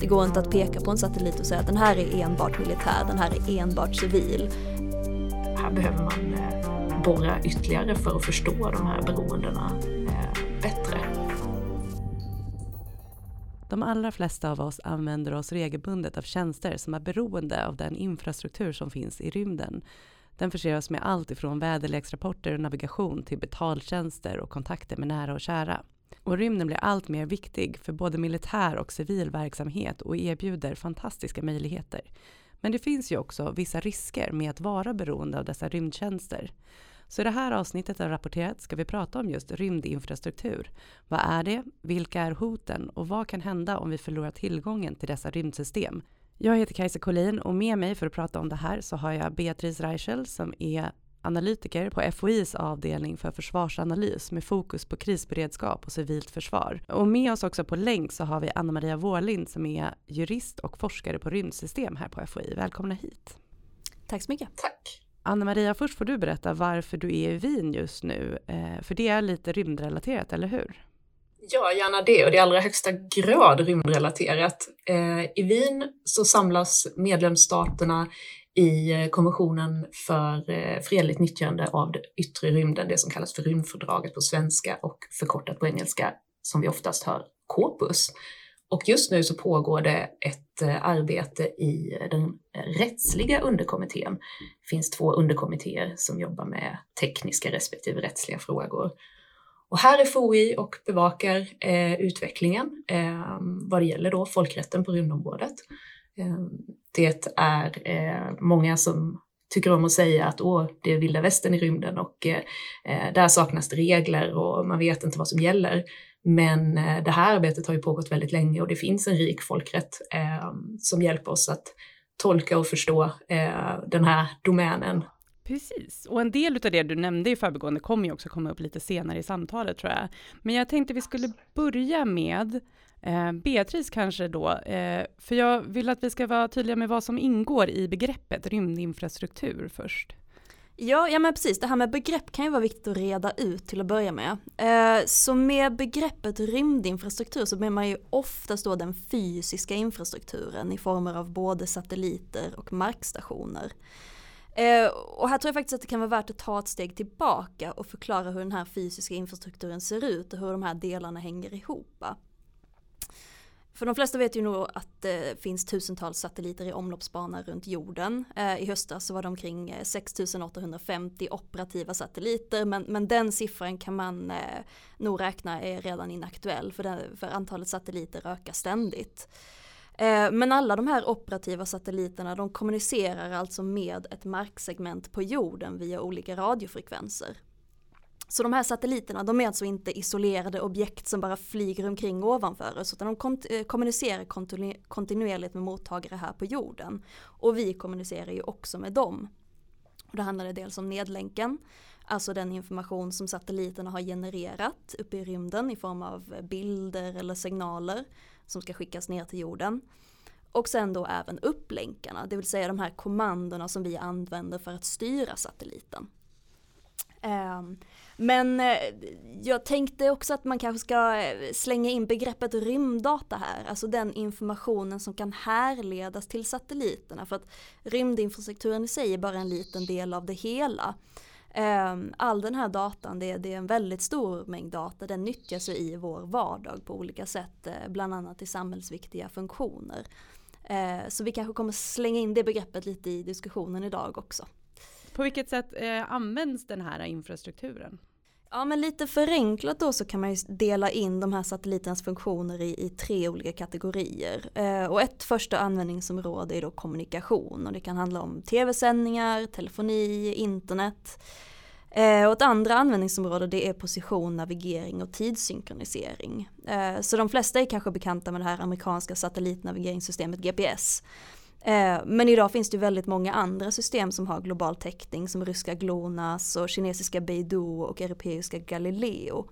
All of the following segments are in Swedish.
Det går inte att peka på en satellit och säga att den här är enbart militär, den här är enbart civil. Här behöver man eh, borra ytterligare för att förstå de här beroendena eh, bättre. De allra flesta av oss använder oss regelbundet av tjänster som är beroende av den infrastruktur som finns i rymden. Den förser oss med allt ifrån väderleksrapporter och navigation till betaltjänster och kontakter med nära och kära. Och rymden blir allt mer viktig för både militär och civil verksamhet och erbjuder fantastiska möjligheter. Men det finns ju också vissa risker med att vara beroende av dessa rymdtjänster. Så i det här avsnittet av Rapporterat ska vi prata om just rymdinfrastruktur. Vad är det? Vilka är hoten? Och vad kan hända om vi förlorar tillgången till dessa rymdsystem? Jag heter Kajsa Collin och med mig för att prata om det här så har jag Beatrice Reichel som är analytiker på FOIs avdelning för försvarsanalys med fokus på krisberedskap och civilt försvar. Och med oss också på länk så har vi Anna Maria Wårlind som är jurist och forskare på rymdsystem här på FOI. Välkomna hit. Tack så mycket. Tack. Anna Maria, först får du berätta varför du är i Wien just nu, eh, för det är lite rymdrelaterat, eller hur? Ja, gärna det och det är i allra högsta grad rymdrelaterat. Eh, I Wien så samlas medlemsstaterna i eh, konventionen för eh, fredligt nyttjande av det yttre rymden, det som kallas för rymdfördraget på svenska och förkortat på engelska som vi oftast hör KOPUS. Och just nu så pågår det ett arbete i den rättsliga underkommittén. Det finns två underkommittéer som jobbar med tekniska respektive rättsliga frågor. Och här är FOI och bevakar eh, utvecklingen eh, vad det gäller då folkrätten på rymdområdet. Eh, det är eh, många som tycker om att säga att Åh, det är vilda västern i rymden och eh, eh, där saknas det regler och man vet inte vad som gäller. Men eh, det här arbetet har ju pågått väldigt länge och det finns en rik folkrätt eh, som hjälper oss att tolka och förstå eh, den här domänen. Precis, och en del av det du nämnde i förbigående kommer ju också komma upp lite senare i samtalet tror jag. Men jag tänkte vi skulle börja med eh, Beatrice kanske då, eh, för jag vill att vi ska vara tydliga med vad som ingår i begreppet rymdinfrastruktur först. Ja, ja men precis, det här med begrepp kan ju vara viktigt att reda ut till att börja med. Eh, så med begreppet rymdinfrastruktur så menar man ju oftast då den fysiska infrastrukturen i former av både satelliter och markstationer. Eh, och här tror jag faktiskt att det kan vara värt att ta ett steg tillbaka och förklara hur den här fysiska infrastrukturen ser ut och hur de här delarna hänger ihop. För de flesta vet ju nog att eh, det finns tusentals satelliter i omloppsbana runt jorden. Eh, I höstas så var det omkring eh, 6850 operativa satelliter men, men den siffran kan man eh, nog räkna är redan inaktuell för, den, för antalet satelliter ökar ständigt. Eh, men alla de här operativa satelliterna de kommunicerar alltså med ett marksegment på jorden via olika radiofrekvenser. Så de här satelliterna, de är alltså inte isolerade objekt som bara flyger omkring ovanför oss, utan de kont eh, kommunicerar kontinu kontinuerligt med mottagare här på jorden. Och vi kommunicerar ju också med dem. Och då handlar det dels om nedlänken, alltså den information som satelliterna har genererat uppe i rymden i form av bilder eller signaler som ska skickas ner till jorden. Och sen då även upplänkarna, det vill säga de här kommandona som vi använder för att styra satelliten. Ehm, men eh, jag tänkte också att man kanske ska eh, slänga in begreppet rymddata här, alltså den informationen som kan härledas till satelliterna för att rymdinfrastrukturen i sig är bara en liten del av det hela. Ehm, all den här datan, det, är en väldigt stor mängd data, den nyttjas ju i vår vardag på olika sätt, eh, bland annat i samhällsviktiga funktioner. Eh, så vi kanske kommer slänga in det begreppet lite i diskussionen idag också. På vilket sätt eh, används den här infrastrukturen? Ja men lite förenklat då så kan man ju dela in de här satellitens funktioner i, i tre olika kategorier. Eh, och ett första användningsområde är då kommunikation och det kan handla om tv-sändningar, telefoni, internet. Eh, och ett andra användningsområde det är position, navigering och tidssynkronisering. Eh, så de flesta är kanske bekanta med det här amerikanska satellitnavigeringssystemet GPS. Eh, men idag finns det väldigt många andra system som har global täckning som ryska GLONASS och kinesiska Beidou och europeiska Galileo.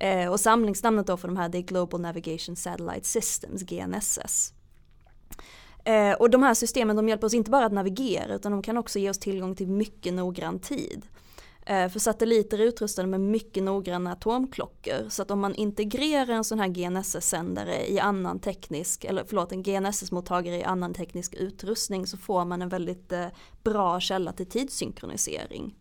Eh, och samlingsnamnet då för de här det är Global Navigation Satellite Systems, GNSS. Eh, och de här systemen de hjälper oss inte bara att navigera utan de kan också ge oss tillgång till mycket noggrann tid. Eh, för satelliter är utrustade med mycket noggranna atomklockor så att om man integrerar en sån här GNSS-sändare i annan teknisk, eller förlåt en GNSS-mottagare i annan teknisk utrustning så får man en väldigt eh, bra källa till tidssynkronisering.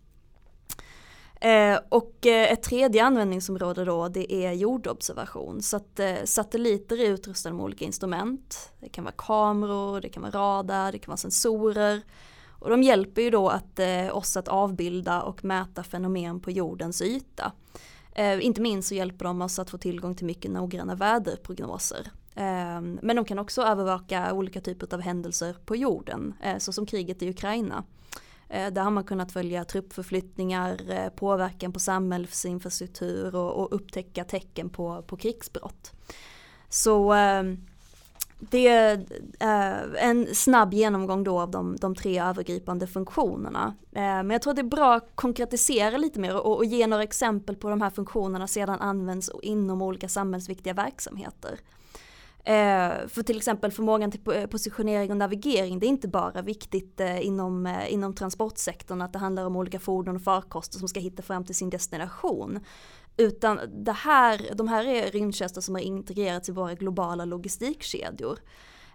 Eh, och eh, ett tredje användningsområde då det är jordobservation så att satelliter är utrustade med olika instrument. Det kan vara kameror, det kan vara radar, det kan vara sensorer och de hjälper ju då att, eh, oss att avbilda och mäta fenomen på jordens yta. Eh, inte minst så hjälper de oss att få tillgång till mycket noggranna väderprognoser. Eh, men de kan också övervaka olika typer av händelser på jorden, eh, såsom kriget i Ukraina. Eh, där har man kunnat följa truppförflyttningar, eh, påverkan på samhällsinfrastruktur och, och upptäcka tecken på, på krigsbrott. Så eh, det är en snabb genomgång då av de, de tre övergripande funktionerna. Eh, men jag tror att det är bra att konkretisera lite mer och, och ge några exempel på de här funktionerna sedan används inom olika samhällsviktiga verksamheter. Eh, för till exempel förmågan till positionering och navigering, det är inte bara viktigt inom, inom transportsektorn att det handlar om olika fordon och farkoster som ska hitta fram till sin destination. Utan det här, de här är rymdtjänster som har integrerats i våra globala logistikkedjor.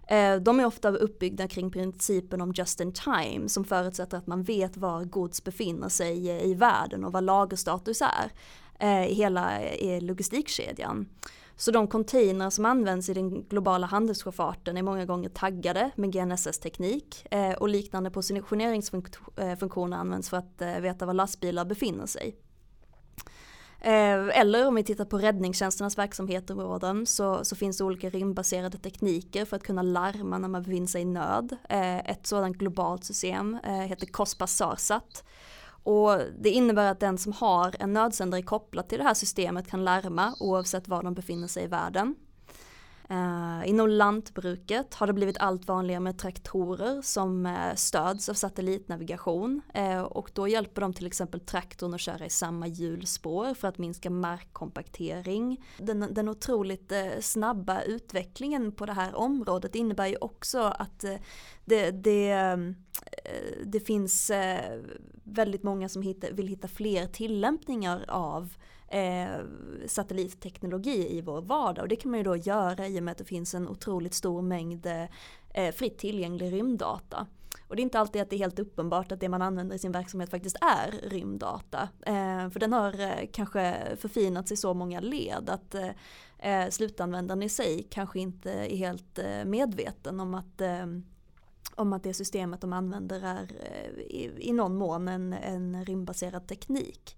Eh, de är ofta uppbyggda kring principen om just in time som förutsätter att man vet var gods befinner sig i världen och vad lagerstatus är eh, i hela logistikkedjan. Så de containrar som används i den globala handelssjöfarten är många gånger taggade med GNSS-teknik eh, och liknande positioneringsfunktioner används för att veta var lastbilar befinner sig. Eh, eller om vi tittar på räddningstjänsternas verksamhetsområden så, så finns det olika rymdbaserade tekniker för att kunna larma när man befinner sig i nöd. Eh, ett sådant globalt system eh, heter COSPA SARSAT. Och det innebär att den som har en nödsändare kopplad till det här systemet kan larma oavsett var de befinner sig i världen. Uh, inom lantbruket har det blivit allt vanligare med traktorer som uh, stöds av satellitnavigation uh, och då hjälper de till exempel traktorn att köra i samma hjulspår för att minska markkompaktering. Den, den otroligt snabba utvecklingen på det här området innebär ju också att det, det, det finns väldigt många som hitta, vill hitta fler tillämpningar av eh, satellitteknologi i vår vardag och det kan man ju då göra i och med att det finns en otroligt stor mängd eh, fritt tillgänglig rymddata. Och det är inte alltid att det är helt uppenbart att det man använder i sin verksamhet faktiskt är rymddata. Eh, för den har eh, kanske förfinats i så många led att eh, eh slutanvändaren i sig kanske inte är helt eh, medveten om att eh, om att det systemet de använder är eh, i, i någon mån en, en rymdbaserad teknik.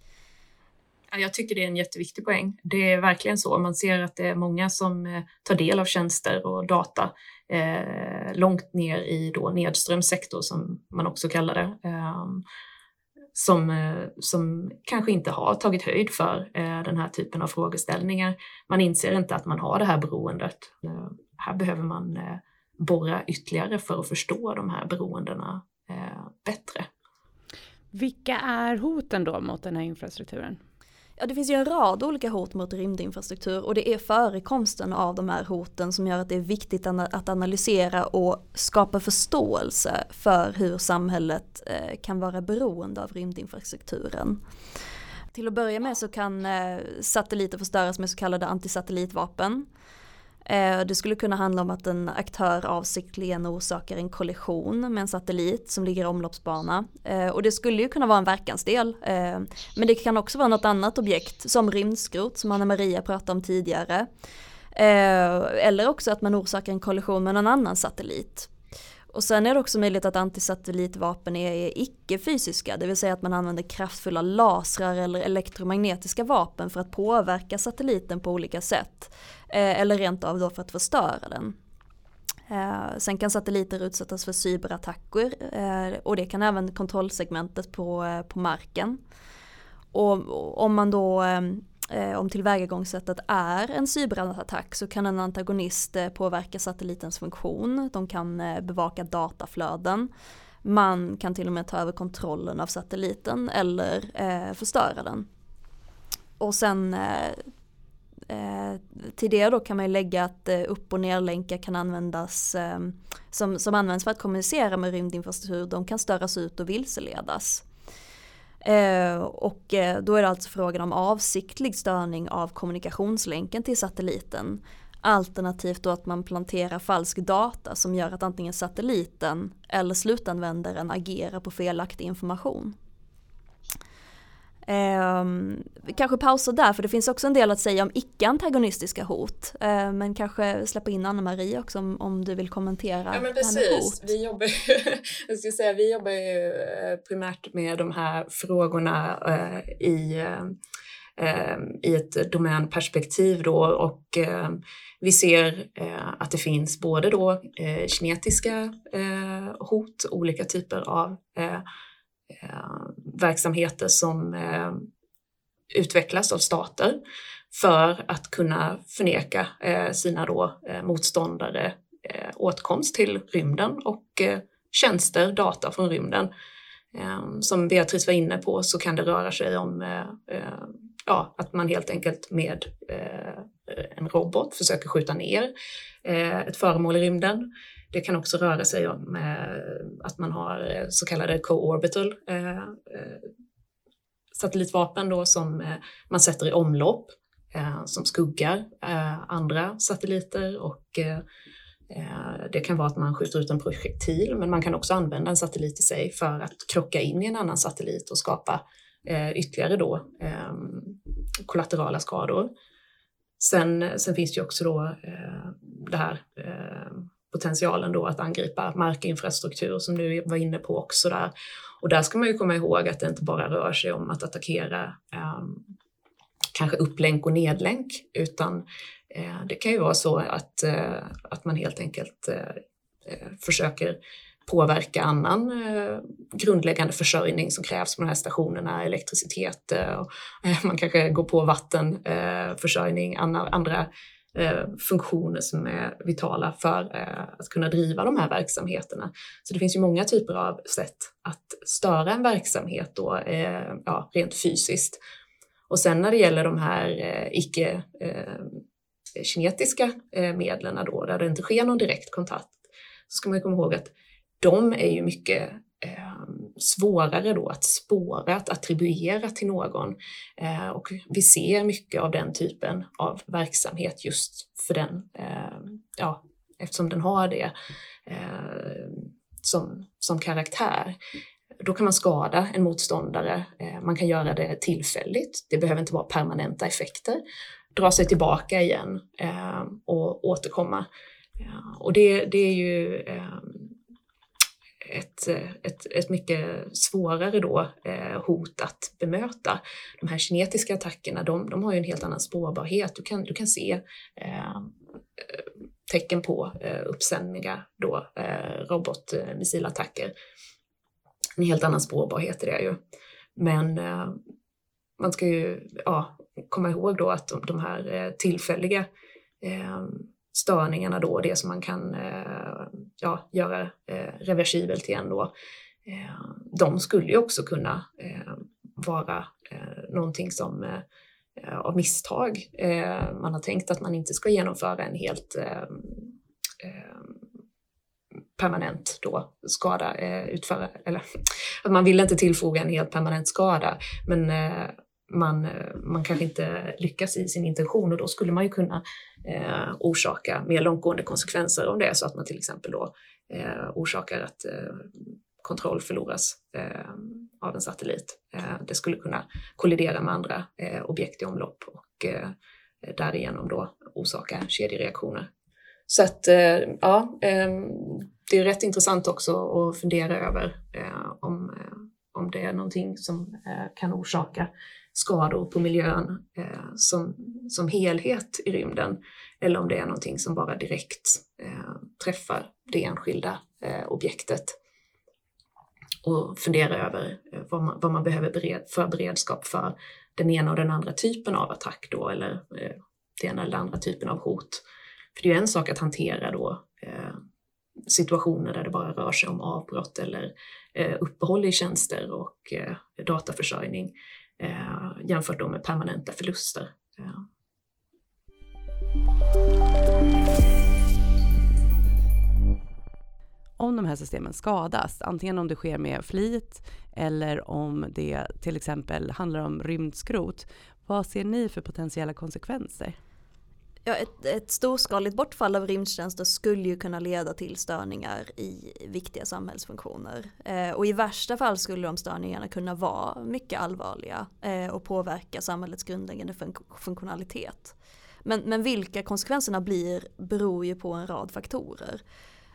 Jag tycker det är en jätteviktig poäng. Det är verkligen så. Man ser att det är många som eh, tar del av tjänster och data eh, långt ner i då nedströmssektor som man också kallar det. Eh, som, eh, som kanske inte har tagit höjd för eh, den här typen av frågeställningar. Man inser inte att man har det här beroendet. Eh, här behöver man eh, borra ytterligare för att förstå de här beroendena eh, bättre. Vilka är hoten då mot den här infrastrukturen? Ja, det finns ju en rad olika hot mot rymdinfrastruktur och det är förekomsten av de här hoten som gör att det är viktigt att analysera och skapa förståelse för hur samhället eh, kan vara beroende av rymdinfrastrukturen. Till att börja med så kan eh, satelliter förstöras med så kallade antisatellitvapen. Eh, det skulle kunna handla om att en aktör avsiktligen orsakar en kollision med en satellit som ligger i omloppsbana. Eh, och det skulle ju kunna vara en verkansdel. Eh, men det kan också vara något annat objekt som rymdskrot som Anna Maria pratade om tidigare. Eller också att man orsakar en kollision med någon annan satellit. Och sen är det också möjligt att antisatellitvapen är icke-fysiska, det vill säga att man använder kraftfulla lasrar eller elektromagnetiska vapen för att påverka satelliten på olika sätt. Eh, eller rent av då för att förstöra den. Eh, sen kan satelliter utsättas för cyberattacker eh, och det kan även kontrollsegmentet på, eh, på marken. Och om man då eh, Eh, om tillvägagångssättet är en cyberattack så kan en antagonist eh, påverka satellitens funktion. De kan eh, bevaka dataflöden. Man kan till och med ta över kontrollen av satelliten eller förstöra den. Och sen Eh, till det då kan man ju lägga att eh, upp och nerlänkar kan användas eh, som, som används för att kommunicera med rymdinfrastruktur. De kan störas ut och vilseledas. Eh, och eh, då är det alltså frågan om avsiktlig störning av kommunikationslänken till satelliten. Alternativt då att man planterar falsk data som gör att antingen satelliten eller slutanvändaren agerar på felaktig information. Eh, kanske pausar där för det finns också en del att säga om icke-antagonistiska hot. Eh, men kanske släppa in Anna-Marie också om, om du vill kommentera ja, men precis. Vi jobbar, jag ska säga, vi jobbar ju eh, primärt med de här frågorna eh, i eh, i ett domänperspektiv då och eh, vi ser att det finns både då kinetiska hot, olika typer av Eh, verksamheter som eh, utvecklas av stater för att kunna förneka eh, sina då, eh, motståndare eh, åtkomst till rymden och eh, tjänster, data från rymden. Eh, som Beatrice var inne på så kan det röra sig om eh, ja, att man helt enkelt med en robot försöker skjuta ner ett föremål i rymden. Det kan också röra sig om eh, att man har eh, så kallade co-orbital eh, eh satellitvapen då som eh, man sätter i omlopp som skuggar andra satelliter och det kan vara att man skjuter ut en projektil men man kan också använda en satellit i sig för att krocka in i en annan satellit och skapa ytterligare då kollaterala skador. Sen, sen finns det ju också då det här potentialen då att angripa markinfrastruktur som du var inne på också där. Och där ska man ju komma ihåg att det inte bara rör sig om att attackera um, kanske upplänk och nedlänk utan eh, det kan ju vara så att, eh, att man helt enkelt eh, eh försöker påverka annan eh, grundläggande försörjning som krävs på de här stationerna, elektricitet, eh, och, eh, man kanske går på vattenförsörjning, andra, andra Eh, funktioner som är vitala för eh, att kunna driva de här verksamheterna. Så det finns ju många typer av sätt att störa en verksamhet då, eh, ja, rent fysiskt. Och sen när det gäller de här icke-kinetiska medlen då, där det inte sker någon direkt kontakt, så ska man komma ihåg att de är ju mycket svårare då att spåra, att attribuera till någon. Eh, och vi ser mycket av den typen av verksamhet just för den, eh, ja, eftersom den har det eh, som, som karaktär. Då kan man skada en motståndare, eh, man kan göra det tillfälligt, det behöver inte vara permanenta effekter, dra sig tillbaka igen eh, och återkomma. och det, det är ju eh, ett, ett, ett mycket svårare då, eh, hot att bemöta. De här kinetiska attackerna, de, de har ju en helt annan spårbarhet. Du kan, du kan se eh, tecken på eh, uppsändningar då, eh, robotmissilattacker. En helt annan spårbarhet är det ju. Men eh, man ska ju ja, komma ihåg då att de, de här eh, tillfälliga eh, störningarna då, det som man kan eh, ja, göra eh, reversibelt igen då, eh, de skulle ju också kunna eh, vara eh, någonting som eh, av misstag man har tänkt att man inte ska genomföra en helt permanent då skada utföra, eller att man vill inte tillfoga en helt permanent skada, men man, eh, man kanske inte lyckas i sin intention och då skulle man ju kunna eh, orsaka mer långtgående konsekvenser om det är så att man till exempel då eh, orsakar att eh, kontroll förloras eh, av en satellit. Eh, det skulle kunna kollidera med andra eh, objekt i omlopp och eh, därigenom då orsaka kedjereaktioner. Så att eh, ja, eh, det är rätt intressant också att fundera över om, om det är någonting som kan orsaka skador på miljön eh, som, som helhet i rymden eller om det är någonting som bara direkt eh, träffar det enskilda eh, objektet. Och fundera över eh, vad, man, vad man behöver bered, för beredskap för den ena och den andra typen av attack då eller eh, den ena eller andra typen av hot. För det är ju en sak att hantera då eh, situationer där det bara rör sig om avbrott eller eh, uppehåll i tjänster och eh, dataförsörjning eh, jämfört då med permanenta förluster. Ja. om de här systemen skadas, antingen om det sker med flit eller om det till exempel handlar om rymdskrot, vad ser ni för potentiella konsekvenser? Ja, ett, ett storskaligt bortfall av rymdtjänster skulle ju kunna leda till störningar i viktiga samhällsfunktioner. Eh, och i värsta fall skulle de störningarna kunna vara mycket allvarliga eh, och påverka samhällets grundläggande fun funktionalitet. Men, men vilka konsekvenserna blir beror ju på en rad faktorer.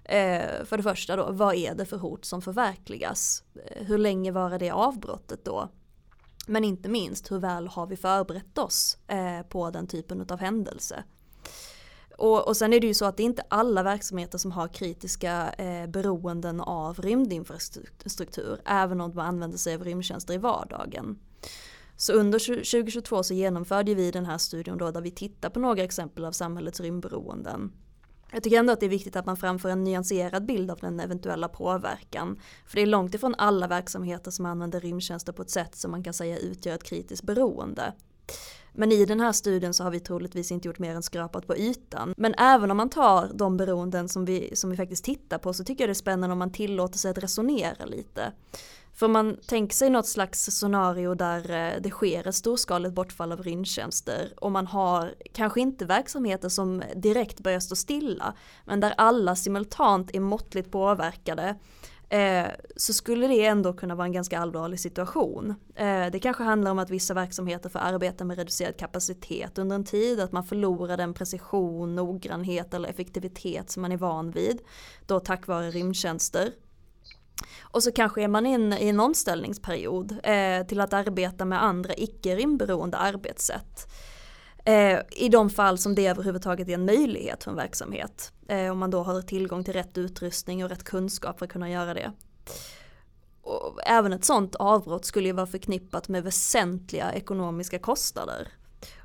Eh, för det första då, vad är det för hot som förverkligas? Eh, hur länge varar det avbrottet då? Men inte minst, hur väl har vi förberett oss eh, på den typen av händelse? Och, och sen är det ju så att det är inte alla verksamheter som har kritiska eh, beroenden av rymdinfrastruktur, även om man använder sig av rymdtjänster i vardagen. Så under 2022 så genomförde vi den här studien då där vi tittar på några exempel av samhällets rymdberoenden. Jag tycker ändå att det är viktigt att man framför en nyanserad bild av den eventuella påverkan. För det är långt ifrån alla verksamheter som använder rymdtjänster på ett sätt som man kan säga utgör ett kritiskt beroende. Men i den här studien så har vi troligtvis inte gjort mer än skrapat på ytan. Men även om man tar de beroenden som vi, som vi faktiskt tittar på så tycker jag det är spännande om man tillåter sig att resonera lite. För man tänker sig något slags scenario där eh, det sker ett storskaligt bortfall av rymdtjänster och man har kanske inte verksamheter som direkt börjar stå stilla men där alla simultant är måttligt påverkade eh, så skulle det ändå kunna vara en ganska allvarlig situation. Eh, det kanske handlar om att vissa verksamheter får arbeta med reducerad kapacitet under en tid, att man förlorar den precision, noggrannhet eller effektivitet som man är van vid, då tack vare rymdtjänster. Och så kanske är man inne i en omställningsperiod eh, till att arbeta med andra icke rymdberoende arbetssätt. Eh, I de fall som det överhuvudtaget är en möjlighet för en verksamhet. Eh, om man då har tillgång till rätt utrustning och rätt kunskap för att kunna göra det. Och även ett sånt avbrott skulle ju vara förknippat med väsentliga ekonomiska kostnader.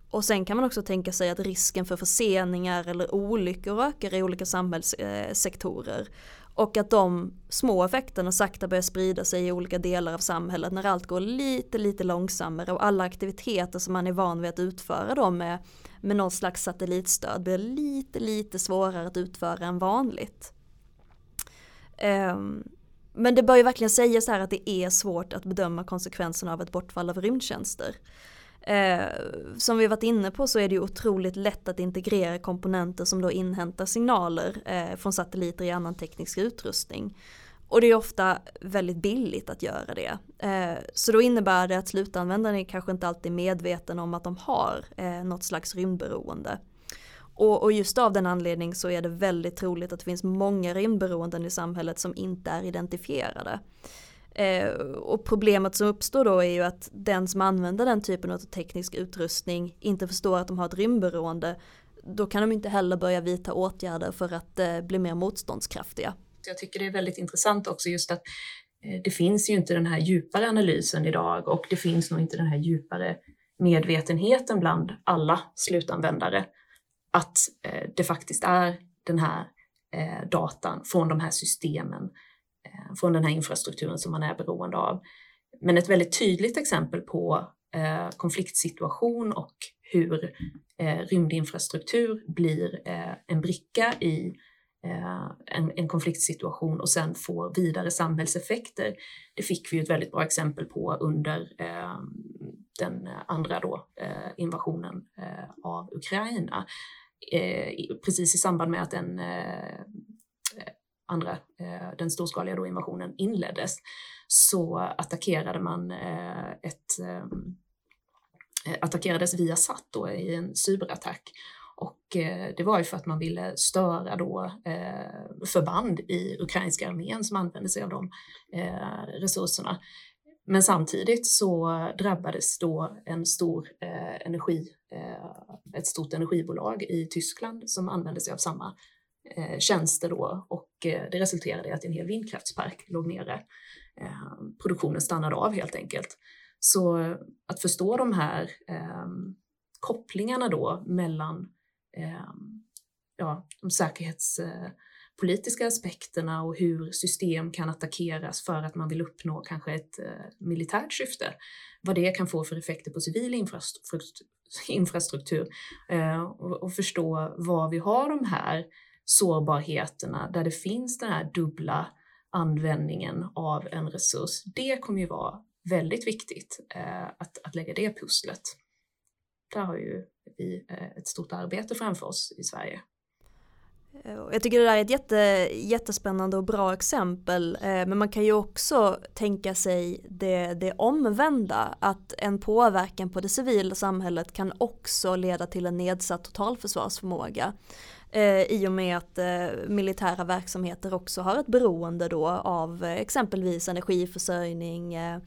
Och sen kan man också tänka sig att risken för förseningar eller olyckor ökar i olika samhällssektorer. Och att de små effekterna sakta börjar sprida sig i olika delar av samhället när allt går lite, lite långsammare och alla aktiviteter som man är van vid att utföra då med, med någon slags satellitstöd blir lite, lite svårare att utföra än vanligt. Um, men det bör ju verkligen sägas här att det är svårt att bedöma konsekvenserna av ett bortfall av rymdtjänster. Eh, som vi varit inne på så är det ju otroligt lätt att integrera komponenter som då inhämtar signaler eh, från satelliter i annan teknisk utrustning. Och det är ofta väldigt billigt att göra det. Eh, så då innebär det att slutanvändaren är kanske inte alltid medveten om att de har eh, något slags rymdberoende. Och, och just av den anledningen så är det väldigt troligt att det finns många rymdberoenden i samhället som inte är identifierade. Eh, och problemet som uppstår då är ju att den som använder den typen av teknisk utrustning inte förstår att de har ett rymdberoende. Då kan de inte heller börja vidta åtgärder för att eh, bli mer motståndskraftiga. Jag tycker det är väldigt intressant också just att eh, det finns ju inte den här djupare analysen idag och det finns nog inte den här djupare medvetenheten bland alla slutanvändare att eh, det faktiskt är den här eh, datan från de här systemen Eh, från den här infrastrukturen som man är beroende av. Men ett väldigt tydligt exempel på eh, konfliktsituation och hur eh, rymdinfrastruktur blir eh, en bricka i eh, en, en, konfliktsituation och sen får vidare samhällseffekter. Det fick vi ett väldigt bra exempel på under eh, den andra då, eh, invasionen av Ukraina. precis i samband med att en andra, eh, den storskaliga då invasionen inleddes, så attackerade man eh, ett eh, eh attackerades via SAT då i en cyberattack. Och eh, det var ju för att man ville störa då eh, förband i ukrainska armén som använde sig av de resurserna. Men samtidigt så drabbades då en stor energi, ett stort energibolag i Tyskland som använde sig av samma eh, tjänster då och eh, det resulterade i att en hel vindkraftspark låg nere. Eh, produktionen stannade av helt enkelt. Så eh, att förstå de här ehm, kopplingarna då mellan ehm, ja, de säkerhetspolitiska aspekterna och hur system kan attackeras för att man vill uppnå kanske ett militärt syfte. Vad det kan få för effekter på civil infrastruktur, infrastruktur och förstå var vi har de här sårbarheterna där det finns den här dubbla användningen av en resurs. Det kommer ju vara väldigt viktigt eh, att, att lägga det pusslet. Där har ju vi eh, ett stort arbete framför oss i Sverige. Eh, jag tycker det där är ett jätte, jättespännande och bra exempel eh, men man kan ju också tänka sig det, det omvända att en påverkan på det civila samhället kan också leda till en nedsatt totalförsvarsförmåga eh, i och med att eh, militära verksamheter också har ett beroende då av eh, exempelvis energiförsörjning, eh,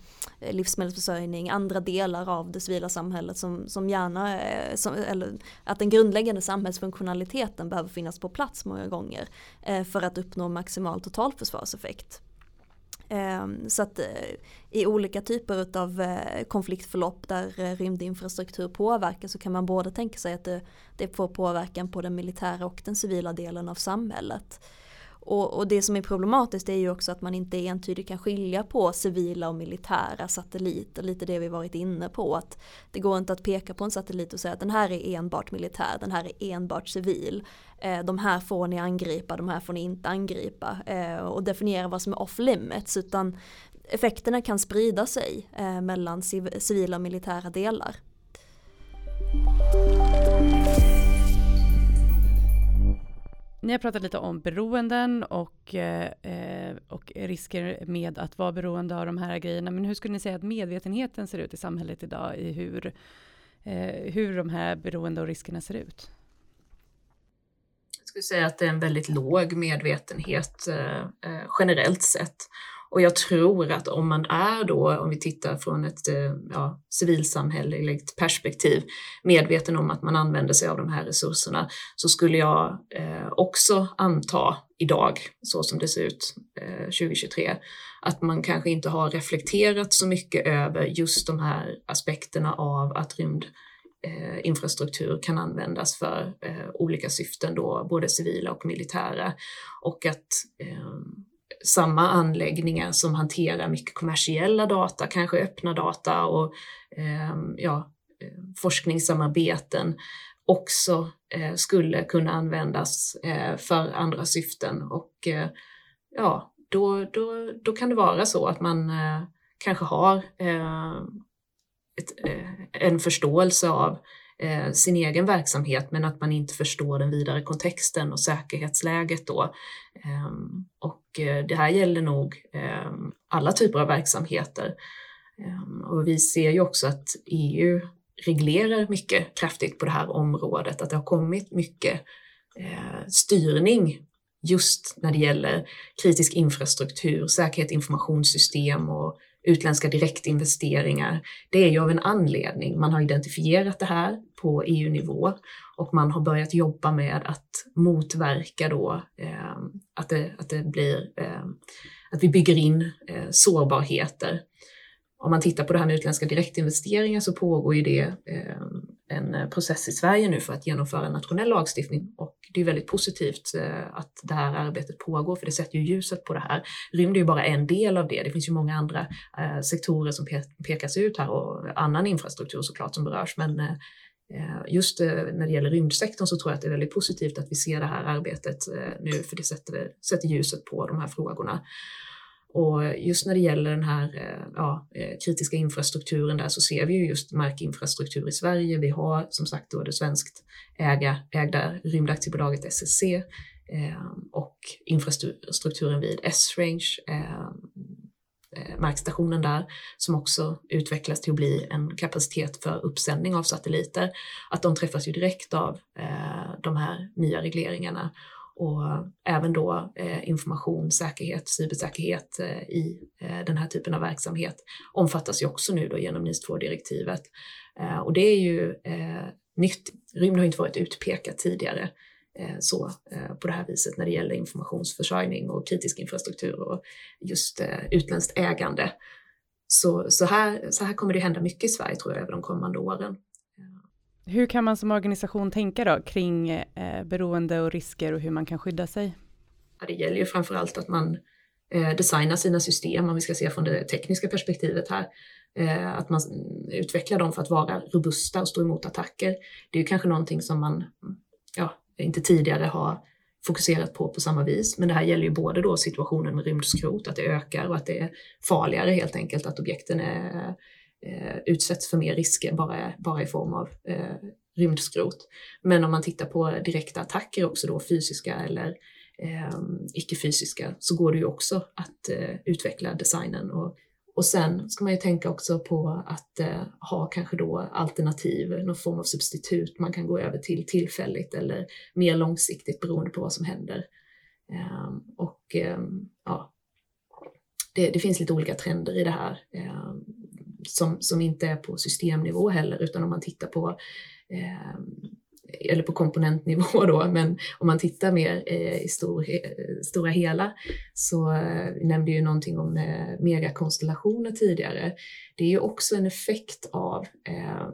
livsmedelsförsörjning, andra delar av det civila samhället som, som gärna, eh, som, eller att den grundläggande samhällsfunktionaliteten behöver finnas på plats många gånger eh, för att uppnå maximal totalförsvarseffekt. Ehm, så att eh, i olika typer av eh, konfliktförlopp där eh, rymdinfrastruktur påverkar så kan man både tänka sig att det, det får påverkan på den militära och den civila delen av samhället. Och, och, det som är problematiskt är ju också att man inte entydigt kan skilja på civila och militära satelliter, lite det vi varit inne på. Att det går inte att peka på en satellit och säga att den här är enbart militär, den här är enbart civil. Eh, de här får ni angripa, de här får ni inte angripa. Eh, och definiera vad som är off limits, utan effekterna kan sprida sig eh, mellan civila och militära delar. Ni har pratat lite om beroenden och, eh, eh, och risker med att vara beroende av de här grejerna. Men hur skulle ni säga att medvetenheten ser ut i samhället idag i hur, eh, hur de här beroende och riskerna ser ut? Jag skulle säga att det är en väldigt låg medvetenhet eh, eh generellt sett. Och jag tror att om man är då, om vi tittar från ett eh, ja, civilsamhälleligt perspektiv, medveten om att man använder sig av de här resurserna, så skulle jag eh, också anta idag, så som det ser ut eh, 2023, att man kanske inte har reflekterat så mycket över just de här aspekterna av att rymd eh, infrastruktur kan användas för eh, olika syften då, både civila och militära. Och att eh, samma anläggningar som hanterar mycket kommersiella data, kanske öppna data och ehm, eh, ja, forskningssamarbeten också eh, skulle kunna användas eh, för andra syften. Och eh, ja, då, då, då kan det vara så att man eh, kanske har eh, ett, eh, en förståelse av eh, sin egen verksamhet men att man inte förstår den vidare kontexten och säkerhetsläget då. Ehm, eh, och det här gäller nog eh, alla typer av verksamheter. Ehm, och vi ser ju också att EU reglerar mycket kraftigt på det här området, att det har kommit mycket eh, styrning just när det gäller kritisk infrastruktur, säkerhet, informationssystem och utländska direktinvesteringar. Det är ju av en anledning. Man har identifierat det här på EU-nivå och man har börjat jobba med att motverka då eh, att, det, att det blir eh, att vi bygger in eh, sårbarheter om man tittar på det här med utländska direktinvesteringar så pågår ju det eh, en eh, process i Sverige nu för att genomföra en nationell lagstiftning och det är väldigt positivt eh, att det här arbetet pågår för det sätter ju ljuset på det här. Rymd är ju bara en del av det. Det finns ju många andra eh, sektorer som pekas ut här och annan infrastruktur såklart som berörs men Just när det gäller rymdsektorn så tror jag att det är väldigt positivt att vi ser det här arbetet nu för det sätter, sätter ljuset på de här frågorna. Och just när det gäller den här eh, ja, eh, kritiska infrastrukturen där så ser vi ju just markinfrastruktur i Sverige. Vi har som sagt då det svenskt äga, ägda rymdaktiebolaget SSC eh, och infrastrukturen vid S-Range, eh, eh, markstationen där, som också utvecklas till att bli en kapacitet för uppsändning av satelliter. Att de träffas ju direkt av eh, de här nya regleringarna och även då eh, information, säkerhet, cybersäkerhet eh, i eh, den här typen av verksamhet omfattas ju också nu då genom NIS 2-direktivet. Eh, och det är ju eh, nytt. Rymd har inte varit utpekat tidigare eh, så på det här viset när det gäller informationsförsörjning och kritisk infrastruktur och just utländskt ägande. Så, så, här, så här kommer det hända mycket i Sverige tror jag över de kommande åren. Hur kan man som organisation tänka då kring eh, beroende och risker och hur man kan skydda sig? Ja, det gäller ju framför allt att man eh, designar sina system, om vi ska se från det tekniska perspektivet här. Eh, att man utvecklar dem för att vara robusta och stå emot attacker. Det är ju kanske någonting som man ja, inte tidigare har fokuserat på på samma vis. Men det här gäller ju både då situationen med rymdskrot, att det ökar och att det är farligare helt enkelt, att objekten är, eh, Eh, utsätts för mer risker bara, bara i form av eh, rymdskrot. Men om man tittar på direkta attacker också då, fysiska eller eh, icke-fysiska, så går det ju också att eh, utveckla designen och och sen ska man ju tänka också på att eh, ha kanske då alternativ, någon form av substitut man kan gå över till tillfälligt eller mer långsiktigt beroende på vad som händer. Eh, och eh, ja, det, det, finns lite olika trender i det här ehm, som, som inte är på systemnivå heller, utan om man tittar på eh, eller på komponentnivå då, men om man tittar mer eh, i stor, stora hela så eh, vi nämnde ju någonting om eh, megakonstellationer tidigare. Det är ju också en effekt av eh,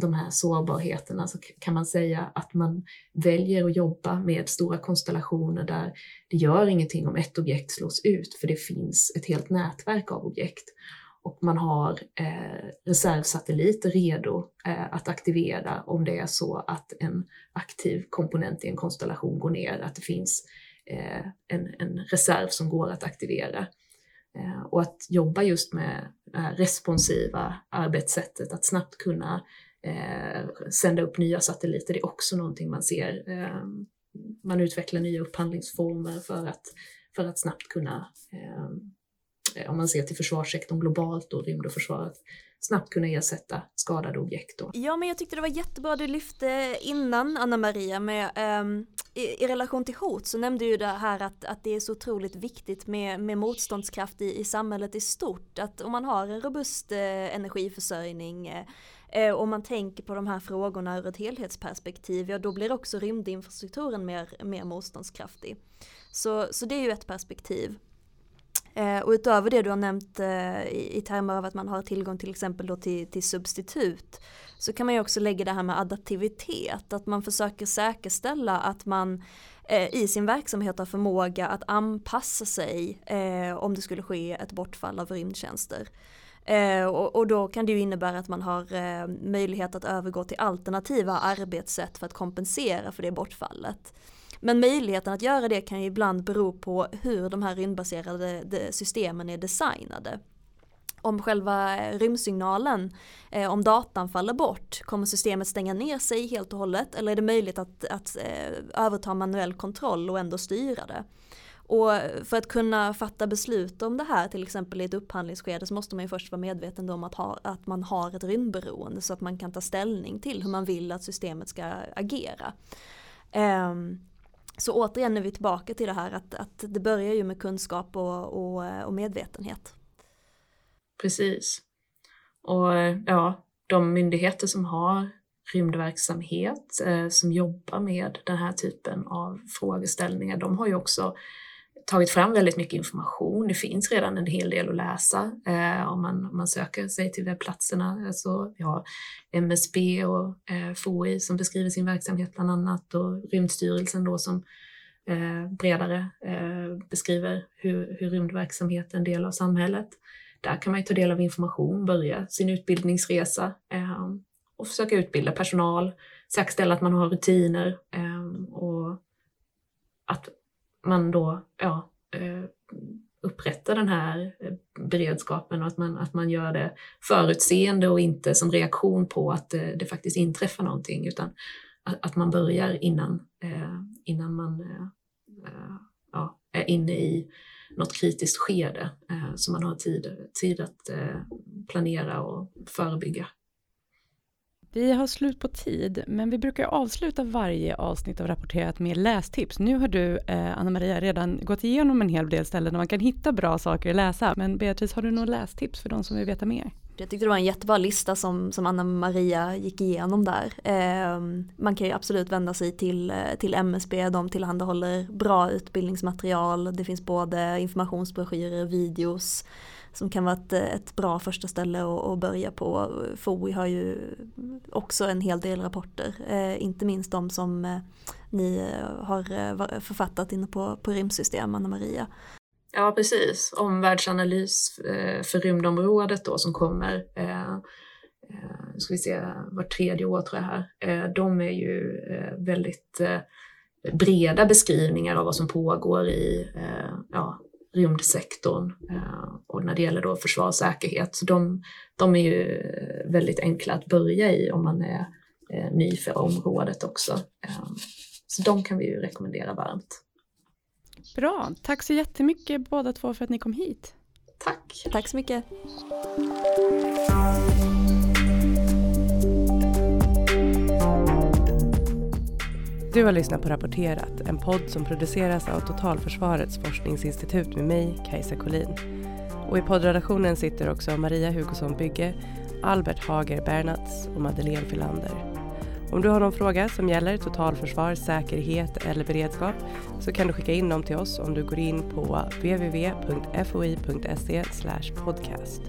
de här sårbarheterna alltså, så kan man säga att man väljer att jobba med stora konstellationer där det gör ingenting om ett objekt slås ut för det finns ett helt nätverk av objekt och man har eh, reservsatelliter redo eh, att aktivera om det är så att en aktiv komponent i en konstellation går ner, att det finns eh, en, en, reserv som går att aktivera. Eh, och att jobba just med det responsiva arbetssättet, att snabbt kunna eh, sända upp nya satelliter, det är också någonting man ser. Eh, man utvecklar nya upphandlingsformer för att, för att snabbt kunna Eh, Eh, om man ser till försvarssektorn globalt och rymd och försvaret, snabbt kunna ersätta skadade objekt. Då. Ja, men jag tyckte det var jättebra du lyfte innan Anna Maria med um, i, i, relation till hot så nämnde ju det här att, att det är så otroligt viktigt med, med motståndskraft i, i samhället i stort. Att om man har en robust eh, energiförsörjning eh, eh om man tänker på de här frågorna ur ett helhetsperspektiv, ja då blir också rymdinfrastrukturen mer, mer motståndskraftig. Så, så det är ju ett perspektiv. Eh, och utöver det du har nämnt eh, i, i termer av att man har tillgång till exempel då till, till substitut så kan man ju också lägga det här med adaptivitet, att man försöker säkerställa att man eh, i sin verksamhet har förmåga att anpassa sig eh, om det skulle ske ett bortfall av rymdtjänster. Eh, och, och, då kan det ju innebära att man har eh, möjlighet att övergå till alternativa arbetssätt för att kompensera för det bortfallet. Men möjligheten att göra det kan ju ibland bero på hur de här rymdbaserade systemen är designade. Om själva eh, rymdsignalen, eh, om datan faller bort, kommer systemet stänga ner sig helt och hållet eller är det möjligt att, att eh, överta manuell kontroll och ändå styra det? Och för att kunna fatta beslut om det här, till exempel i ett upphandlingsskede, så måste man ju först vara medveten om att, ha, att man har ett rymdberoende så att man kan ta ställning till hur man vill att systemet ska agera. Um, så återigen är vi tillbaka till det här att, att det börjar ju med kunskap och, och, och medvetenhet. Precis. Och ja, de myndigheter som har rymdverksamhet eh, som jobbar med den här typen av frågeställningar, de har ju också tagit fram väldigt mycket information. Det finns redan en hel del att läsa eh, om, man, om man söker sig till webbplatserna. Alltså, vi har MSB och eh, FOI som beskriver sin verksamhet bland annat och Rymdstyrelsen då som eh, bredare eh, beskriver hur, hur rymdverksamhet är en del av samhället. Där kan man ju ta del av information, börja sin utbildningsresa eh, och försöka utbilda personal, säkerställa att man har rutiner eh, och att man då ja, eh, upprättar den här eh, beredskapen och att man, att man gör det förutseende och inte som reaktion på att det, det faktiskt inträffar någonting utan att, att man börjar innan, innan man ja, är inne i något kritiskt skede så man har tid, tid att planera och förebygga. Vi har slut på tid, men vi brukar avsluta varje avsnitt av Rapporterat med lästips. Nu har du, eh, Anna-Maria, redan gått igenom en hel del ställen där man kan hitta bra saker att läsa. Men Beatrice, har du några lästips för de som vill veta mer? Jag tyckte det var en jättebra lista som, som Anna-Maria gick igenom där. Eh, man kan ju absolut vända sig till, eh, till MSB, de tillhandahåller bra utbildningsmaterial. Det finns både informationsbroschyrer, videos som kan vara ett, ett bra första ställe att, att börja på. FOI har ju också en hel del rapporter, eh, inte minst de som eh, ni eh, har eh, författat inne på, på rymdsystem, Anna-Maria. Ja, precis. Omvärldsanalys eh, för rymdområdet då som kommer eh, eh ska vi se, var tredje år tror jag här. De är ju väldigt breda beskrivningar av vad som pågår i eh, ja, rymdsektorn eh, och när det gäller då försvarssäkerhet. Så de, de är ju väldigt enkla att börja i om man är eh, ny för området också. Eh, så de kan vi ju rekommendera varmt. Bra, tack så jättemycket båda två för att ni kom hit. Tack. Tack så mycket. Du har lyssnat på Rapporterat, en podd som produceras av Totalförsvarets forskningsinstitut med mig, Kajsa Collin. Och i poddredaktionen sitter också Maria Hugosson Bygge, Albert Hager Bernats och Madeleine Filander. Om du har någon fråga som gäller totalförsvar, säkerhet eller beredskap så kan du skicka in dem till oss om du går in på www.foi.se podcast.